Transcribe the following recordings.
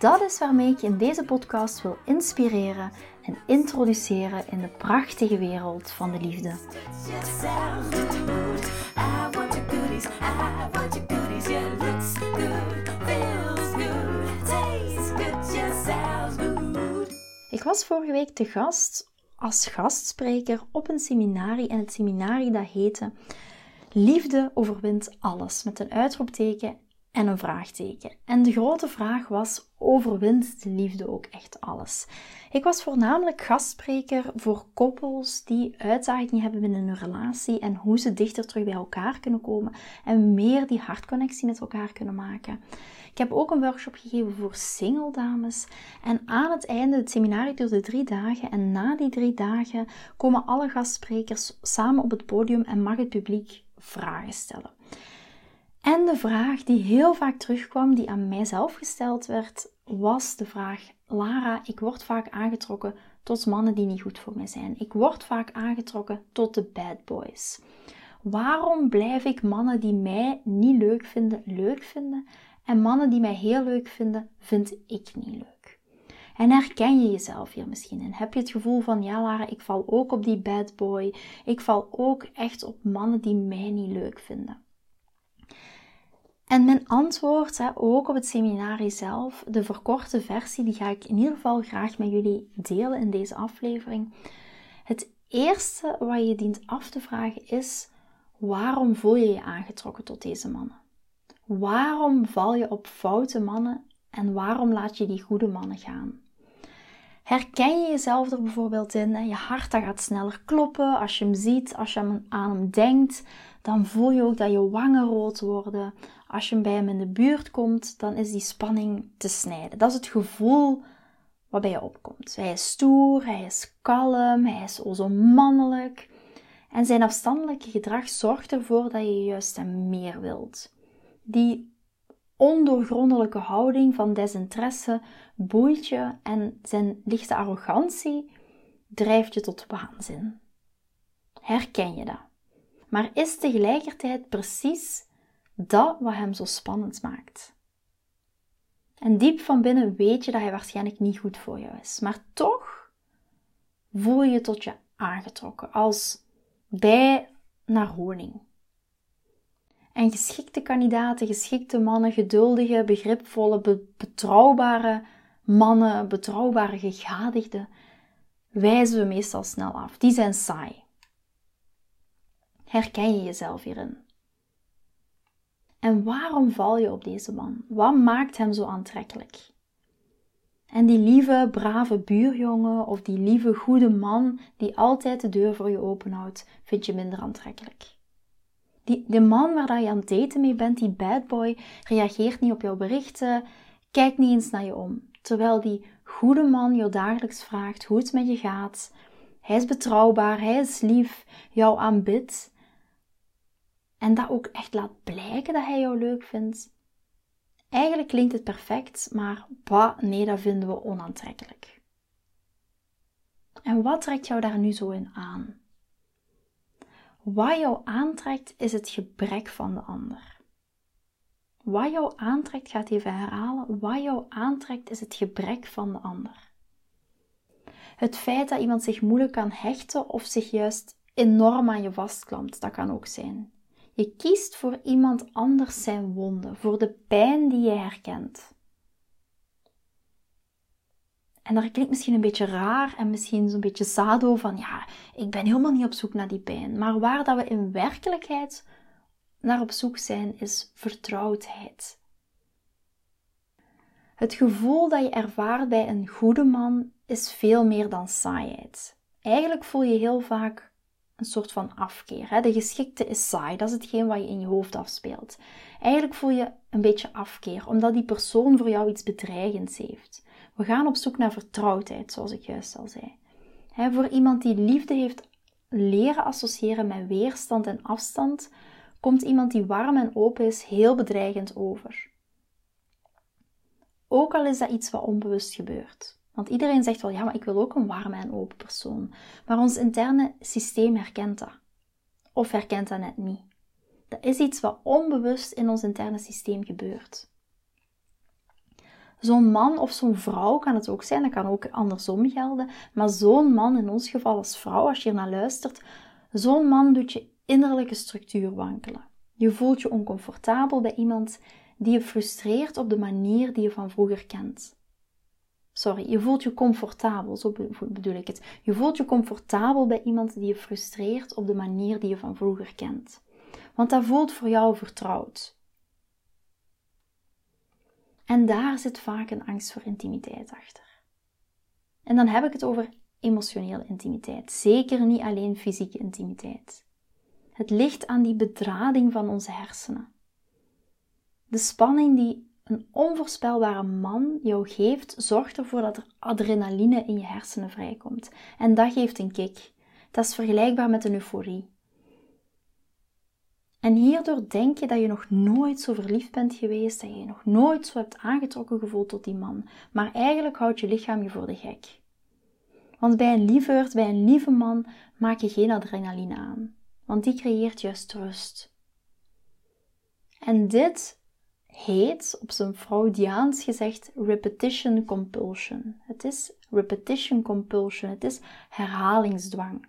Dat is waarmee ik je in deze podcast wil inspireren en introduceren in de prachtige wereld van de liefde. Ik was vorige week te gast als gastspreker op een seminarie en het seminarie dat heette Liefde overwint alles met een uitroepteken en een vraagteken. En de grote vraag was: overwint de liefde ook echt alles? Ik was voornamelijk gastspreker voor koppels die uitdagingen hebben binnen hun relatie en hoe ze dichter terug bij elkaar kunnen komen en meer die hartconnectie met elkaar kunnen maken. Ik heb ook een workshop gegeven voor single dames. En aan het einde, het seminarie duurde drie dagen. En na die drie dagen komen alle gastsprekers samen op het podium en mag het publiek vragen stellen. En de vraag die heel vaak terugkwam, die aan mijzelf gesteld werd, was de vraag: Lara, ik word vaak aangetrokken tot mannen die niet goed voor mij zijn. Ik word vaak aangetrokken tot de bad boys. Waarom blijf ik mannen die mij niet leuk vinden, leuk vinden? En mannen die mij heel leuk vinden, vind ik niet leuk. En herken je jezelf hier misschien in? Heb je het gevoel van, ja Lara, ik val ook op die bad boy. Ik val ook echt op mannen die mij niet leuk vinden. En mijn antwoord, hè, ook op het seminarie zelf, de verkorte versie, die ga ik in ieder geval graag met jullie delen in deze aflevering. Het eerste wat je dient af te vragen is: waarom voel je je aangetrokken tot deze mannen? Waarom val je op foute mannen en waarom laat je die goede mannen gaan? Herken je jezelf er bijvoorbeeld in? Je hart gaat sneller kloppen als je hem ziet, als je aan hem denkt. Dan voel je ook dat je wangen rood worden. Als je bij hem in de buurt komt, dan is die spanning te snijden. Dat is het gevoel wat bij je opkomt. Hij is stoer, hij is kalm, hij is o zo mannelijk. En zijn afstandelijke gedrag zorgt ervoor dat je juist hem meer wilt. Die ondoorgrondelijke houding van desinteresse boeit je en zijn lichte arrogantie drijft je tot waanzin. Herken je dat? Maar is tegelijkertijd precies dat wat hem zo spannend maakt. En diep van binnen weet je dat hij waarschijnlijk niet goed voor jou is. Maar toch voel je je tot je aangetrokken, als bij naar honing. En geschikte kandidaten, geschikte mannen, geduldige, begripvolle, betrouwbare mannen, betrouwbare gegadigden, wijzen we meestal snel af. Die zijn saai. Herken je jezelf hierin? En waarom val je op deze man? Wat maakt hem zo aantrekkelijk? En die lieve, brave buurjongen of die lieve, goede man die altijd de deur voor je openhoudt, vind je minder aantrekkelijk. Die, de man waar je aan het daten mee bent, die bad boy, reageert niet op jouw berichten, kijkt niet eens naar je om. Terwijl die goede man jou dagelijks vraagt hoe het met je gaat. Hij is betrouwbaar, hij is lief, jou aanbidt en dat ook echt laat blijken dat hij jou leuk vindt. Eigenlijk klinkt het perfect, maar bah, nee, dat vinden we onaantrekkelijk. En wat trekt jou daar nu zo in aan? Wat jou aantrekt is het gebrek van de ander. Wat jou aantrekt, gaat even herhalen, wat jou aantrekt is het gebrek van de ander. Het feit dat iemand zich moeilijk kan hechten of zich juist enorm aan je vastklampt, dat kan ook zijn. Je kiest voor iemand anders zijn wonden, voor de pijn die je herkent. En dat klinkt misschien een beetje raar en misschien zo'n beetje sado van ja, ik ben helemaal niet op zoek naar die pijn. Maar waar dat we in werkelijkheid naar op zoek zijn, is vertrouwdheid. Het gevoel dat je ervaart bij een goede man is veel meer dan saaiheid. Eigenlijk voel je heel vaak een soort van afkeer. De geschikte is saai, dat is hetgeen wat je in je hoofd afspeelt. Eigenlijk voel je een beetje afkeer, omdat die persoon voor jou iets bedreigends heeft. We gaan op zoek naar vertrouwdheid, zoals ik juist al zei. voor iemand die liefde heeft leren associëren met weerstand en afstand, komt iemand die warm en open is heel bedreigend over. Ook al is dat iets wat onbewust gebeurt. Want iedereen zegt wel, ja, maar ik wil ook een warme en open persoon. Maar ons interne systeem herkent dat. Of herkent dat net niet. Dat is iets wat onbewust in ons interne systeem gebeurt. Zo'n man of zo'n vrouw kan het ook zijn, dat kan ook andersom gelden. Maar zo'n man, in ons geval als vrouw, als je naar luistert, zo'n man doet je innerlijke structuur wankelen. Je voelt je oncomfortabel bij iemand die je frustreert op de manier die je van vroeger kent. Sorry, je voelt je comfortabel, zo bedoel ik het. Je voelt je comfortabel bij iemand die je frustreert op de manier die je van vroeger kent. Want dat voelt voor jou vertrouwd. En daar zit vaak een angst voor intimiteit achter. En dan heb ik het over emotionele intimiteit, zeker niet alleen fysieke intimiteit. Het ligt aan die bedrading van onze hersenen. De spanning die een onvoorspelbare man jou geeft, zorgt ervoor dat er adrenaline in je hersenen vrijkomt. En dat geeft een kick. Dat is vergelijkbaar met een euforie. En hierdoor denk je dat je nog nooit zo verliefd bent geweest, dat je je nog nooit zo hebt aangetrokken gevoeld tot die man. Maar eigenlijk houdt je lichaam je voor de gek. Want bij een lieverd, bij een lieve man, maak je geen adrenaline aan. Want die creëert juist rust. En dit heet, op zijn Freudiaans gezegd, repetition compulsion. Het is repetition compulsion, het is herhalingsdwang.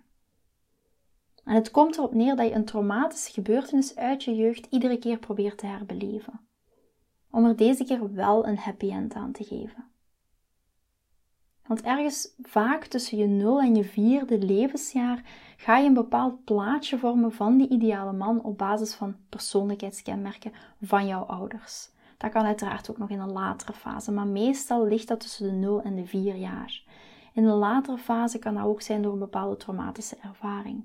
En het komt erop neer dat je een traumatische gebeurtenis uit je jeugd iedere keer probeert te herbeleven. Om er deze keer wel een happy end aan te geven. Want ergens vaak tussen je 0 en je vierde levensjaar ga je een bepaald plaatje vormen van die ideale man op basis van persoonlijkheidskenmerken van jouw ouders. Dat kan uiteraard ook nog in een latere fase, maar meestal ligt dat tussen de 0 en de 4 jaar. In een latere fase kan dat ook zijn door een bepaalde traumatische ervaring.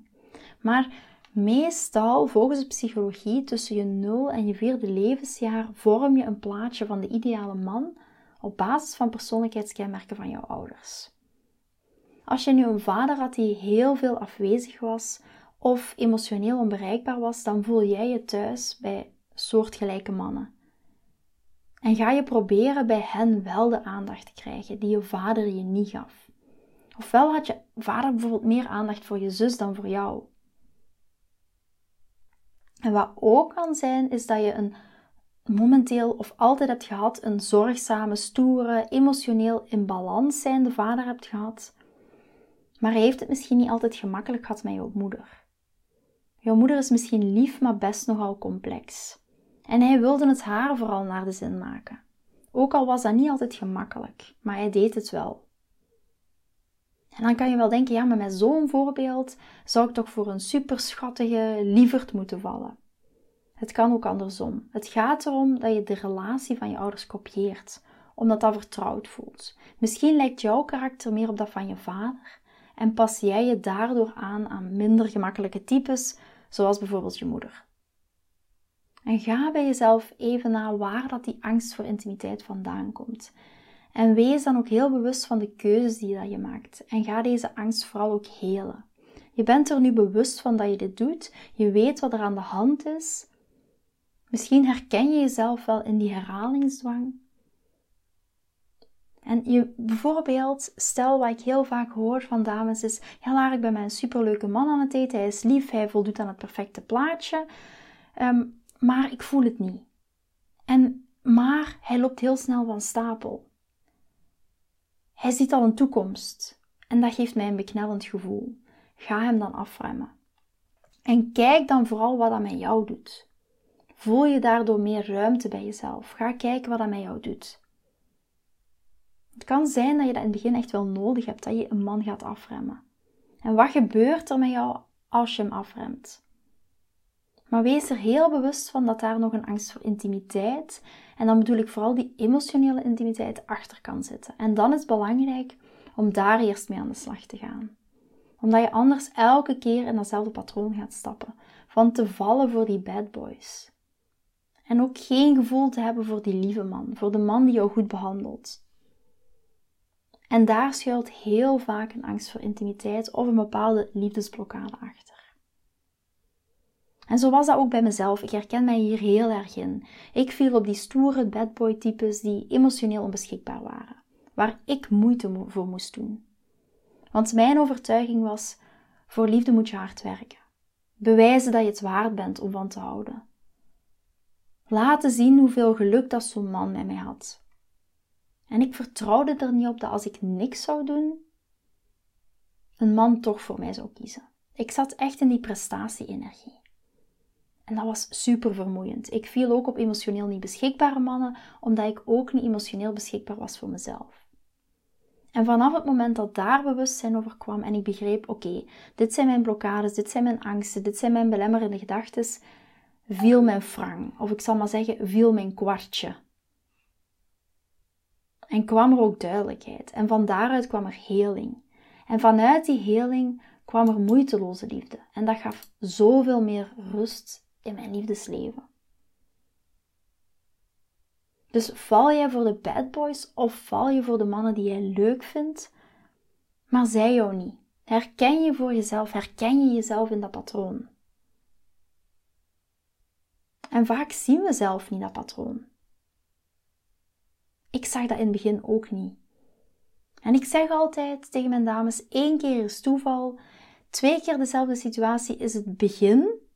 Maar meestal, volgens de psychologie, tussen je 0 en je vierde levensjaar vorm je een plaatje van de ideale man op basis van persoonlijkheidskenmerken van jouw ouders. Als je nu een vader had die heel veel afwezig was of emotioneel onbereikbaar was, dan voel jij je thuis bij soortgelijke mannen. En ga je proberen bij hen wel de aandacht te krijgen die je vader je niet gaf. Ofwel had je vader bijvoorbeeld meer aandacht voor je zus dan voor jou. En wat ook kan zijn, is dat je een momenteel of altijd hebt gehad een zorgzame, stoere, emotioneel in balans zijnde vader hebt gehad. Maar hij heeft het misschien niet altijd gemakkelijk gehad met jouw moeder. Jouw moeder is misschien lief, maar best nogal complex. En hij wilde het haar vooral naar de zin maken. Ook al was dat niet altijd gemakkelijk, maar hij deed het wel. En dan kan je wel denken, ja, maar met zo'n voorbeeld zou ik toch voor een superschattige lieverd moeten vallen. Het kan ook andersom. Het gaat erom dat je de relatie van je ouders kopieert, omdat dat vertrouwd voelt. Misschien lijkt jouw karakter meer op dat van je vader en pas jij je daardoor aan aan minder gemakkelijke types, zoals bijvoorbeeld je moeder. En ga bij jezelf even na waar dat die angst voor intimiteit vandaan komt. En wees dan ook heel bewust van de keuzes die dat je maakt. En ga deze angst vooral ook helen. Je bent er nu bewust van dat je dit doet. Je weet wat er aan de hand is. Misschien herken je jezelf wel in die herhalingsdwang. En je, bijvoorbeeld, stel wat ik heel vaak hoor van dames is, ja Lara, ik ben met een superleuke man aan het eten, hij is lief, hij voldoet aan het perfecte plaatje, ehm, maar ik voel het niet. En, maar hij loopt heel snel van stapel. Hij ziet al een toekomst en dat geeft mij een beknellend gevoel. Ga hem dan afremmen. En kijk dan vooral wat dat met jou doet. Voel je daardoor meer ruimte bij jezelf. Ga kijken wat dat met jou doet. Het kan zijn dat je dat in het begin echt wel nodig hebt, dat je een man gaat afremmen. En wat gebeurt er met jou als je hem afremt? Maar wees er heel bewust van dat daar nog een angst voor intimiteit, en dan bedoel ik vooral die emotionele intimiteit, achter kan zitten. En dan is het belangrijk om daar eerst mee aan de slag te gaan. Omdat je anders elke keer in datzelfde patroon gaat stappen, van te vallen voor die bad boys. En ook geen gevoel te hebben voor die lieve man, voor de man die jou goed behandelt. En daar schuilt heel vaak een angst voor intimiteit of een bepaalde liefdesblokkade achter. En zo was dat ook bij mezelf. Ik herken mij hier heel erg in. Ik viel op die stoere badboy types die emotioneel onbeschikbaar waren, waar ik moeite voor moest doen. Want mijn overtuiging was: voor liefde moet je hard werken. Bewijzen dat je het waard bent om van te houden. Laten zien hoeveel geluk dat zo'n man met mij had. En ik vertrouwde er niet op dat als ik niks zou doen, een man toch voor mij zou kiezen. Ik zat echt in die prestatie-energie. En dat was super vermoeiend. Ik viel ook op emotioneel niet beschikbare mannen, omdat ik ook niet emotioneel beschikbaar was voor mezelf. En vanaf het moment dat daar bewustzijn over kwam en ik begreep: oké, dit zijn mijn blokkades, dit zijn mijn angsten, dit zijn mijn belemmerende gedachten, viel mijn frang, of ik zal maar zeggen, viel mijn kwartje. En kwam er ook duidelijkheid. En van daaruit kwam er heling. En vanuit die heling kwam er moeiteloze liefde. En dat gaf zoveel meer rust in mijn liefdesleven. Dus val jij voor de bad boys of val je voor de mannen die jij leuk vindt, maar zij jou niet? Herken je voor jezelf, herken je jezelf in dat patroon? En vaak zien we zelf niet dat patroon. Ik zag dat in het begin ook niet. En ik zeg altijd tegen mijn dames: één keer is toeval, twee keer dezelfde situatie is het begin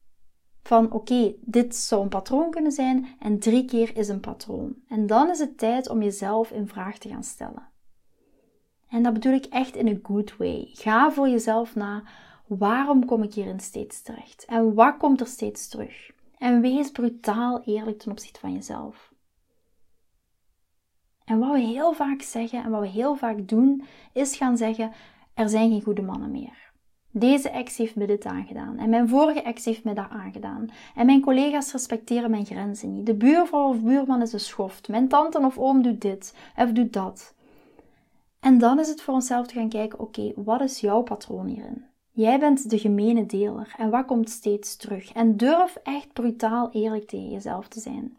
van oké, dit zou een patroon kunnen zijn en drie keer is een patroon. En dan is het tijd om jezelf in vraag te gaan stellen. En dat bedoel ik echt in een good way. Ga voor jezelf na, waarom kom ik hierin steeds terecht? En wat komt er steeds terug? En wees brutaal eerlijk ten opzichte van jezelf. En wat we heel vaak zeggen en wat we heel vaak doen, is gaan zeggen: er zijn geen goede mannen meer. Deze ex heeft me dit aangedaan. En mijn vorige ex heeft me dat aangedaan. En mijn collega's respecteren mijn grenzen niet. De buurvrouw of buurman is een schoft. Mijn tante of oom doet dit of doet dat. En dan is het voor onszelf te gaan kijken: oké, wat is jouw patroon hierin? Jij bent de gemene deler en wat komt steeds terug? En durf echt brutaal eerlijk tegen jezelf te zijn.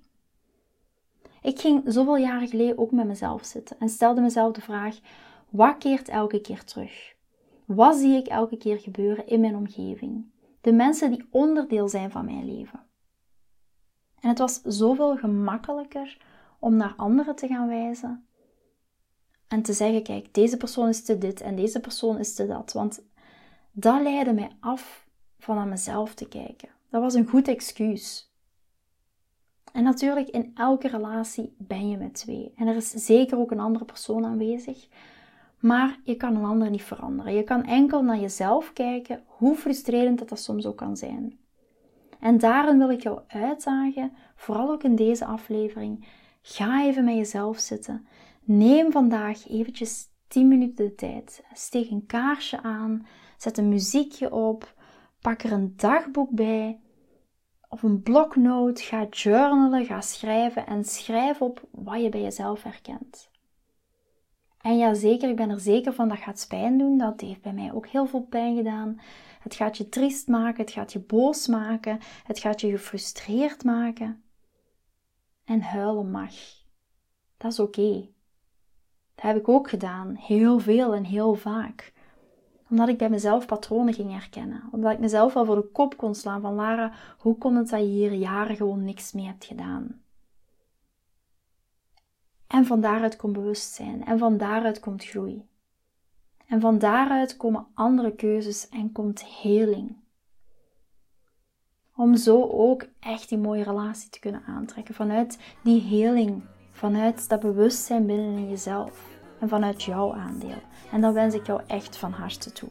Ik ging zoveel jaren geleden ook met mezelf zitten en stelde mezelf de vraag: wat keert elke keer terug? Wat zie ik elke keer gebeuren in mijn omgeving? De mensen die onderdeel zijn van mijn leven. En het was zoveel gemakkelijker om naar anderen te gaan wijzen en te zeggen: kijk, deze persoon is te dit en deze persoon is te dat. Want dat leidde mij af van naar mezelf te kijken. Dat was een goed excuus. En natuurlijk, in elke relatie ben je met twee. En er is zeker ook een andere persoon aanwezig. Maar je kan een ander niet veranderen. Je kan enkel naar jezelf kijken, hoe frustrerend dat, dat soms ook kan zijn. En daarin wil ik jou uitdagen, vooral ook in deze aflevering. Ga even met jezelf zitten. Neem vandaag eventjes 10 minuten de tijd. Steek een kaarsje aan, zet een muziekje op, pak er een dagboek bij of een bloknoot. Ga journalen, ga schrijven en schrijf op wat je bij jezelf herkent. En ja, zeker, ik ben er zeker van dat gaat pijn doen. Dat heeft bij mij ook heel veel pijn gedaan. Het gaat je triest maken, het gaat je boos maken, het gaat je gefrustreerd maken. En huilen mag. Dat is oké. Dat heb ik ook gedaan, heel veel en heel vaak. Omdat ik bij mezelf patronen ging herkennen. Omdat ik mezelf wel voor de kop kon slaan van Lara, hoe kon het dat je hier jaren gewoon niks mee hebt gedaan? En van daaruit komt bewustzijn. En van daaruit komt groei. En van daaruit komen andere keuzes en komt heling. Om zo ook echt die mooie relatie te kunnen aantrekken. Vanuit die heling. Vanuit dat bewustzijn binnen in jezelf. En vanuit jouw aandeel. En dat wens ik jou echt van harte toe.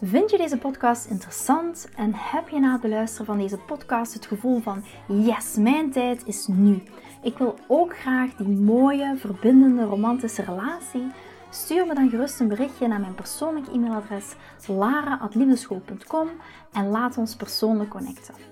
Vind je deze podcast interessant en heb je na het beluisteren van deze podcast het gevoel van yes, mijn tijd is nu. Ik wil ook graag die mooie, verbindende, romantische relatie. Stuur me dan gerust een berichtje naar mijn persoonlijke e-mailadres lara.liefdeschool.com en laat ons persoonlijk connecten.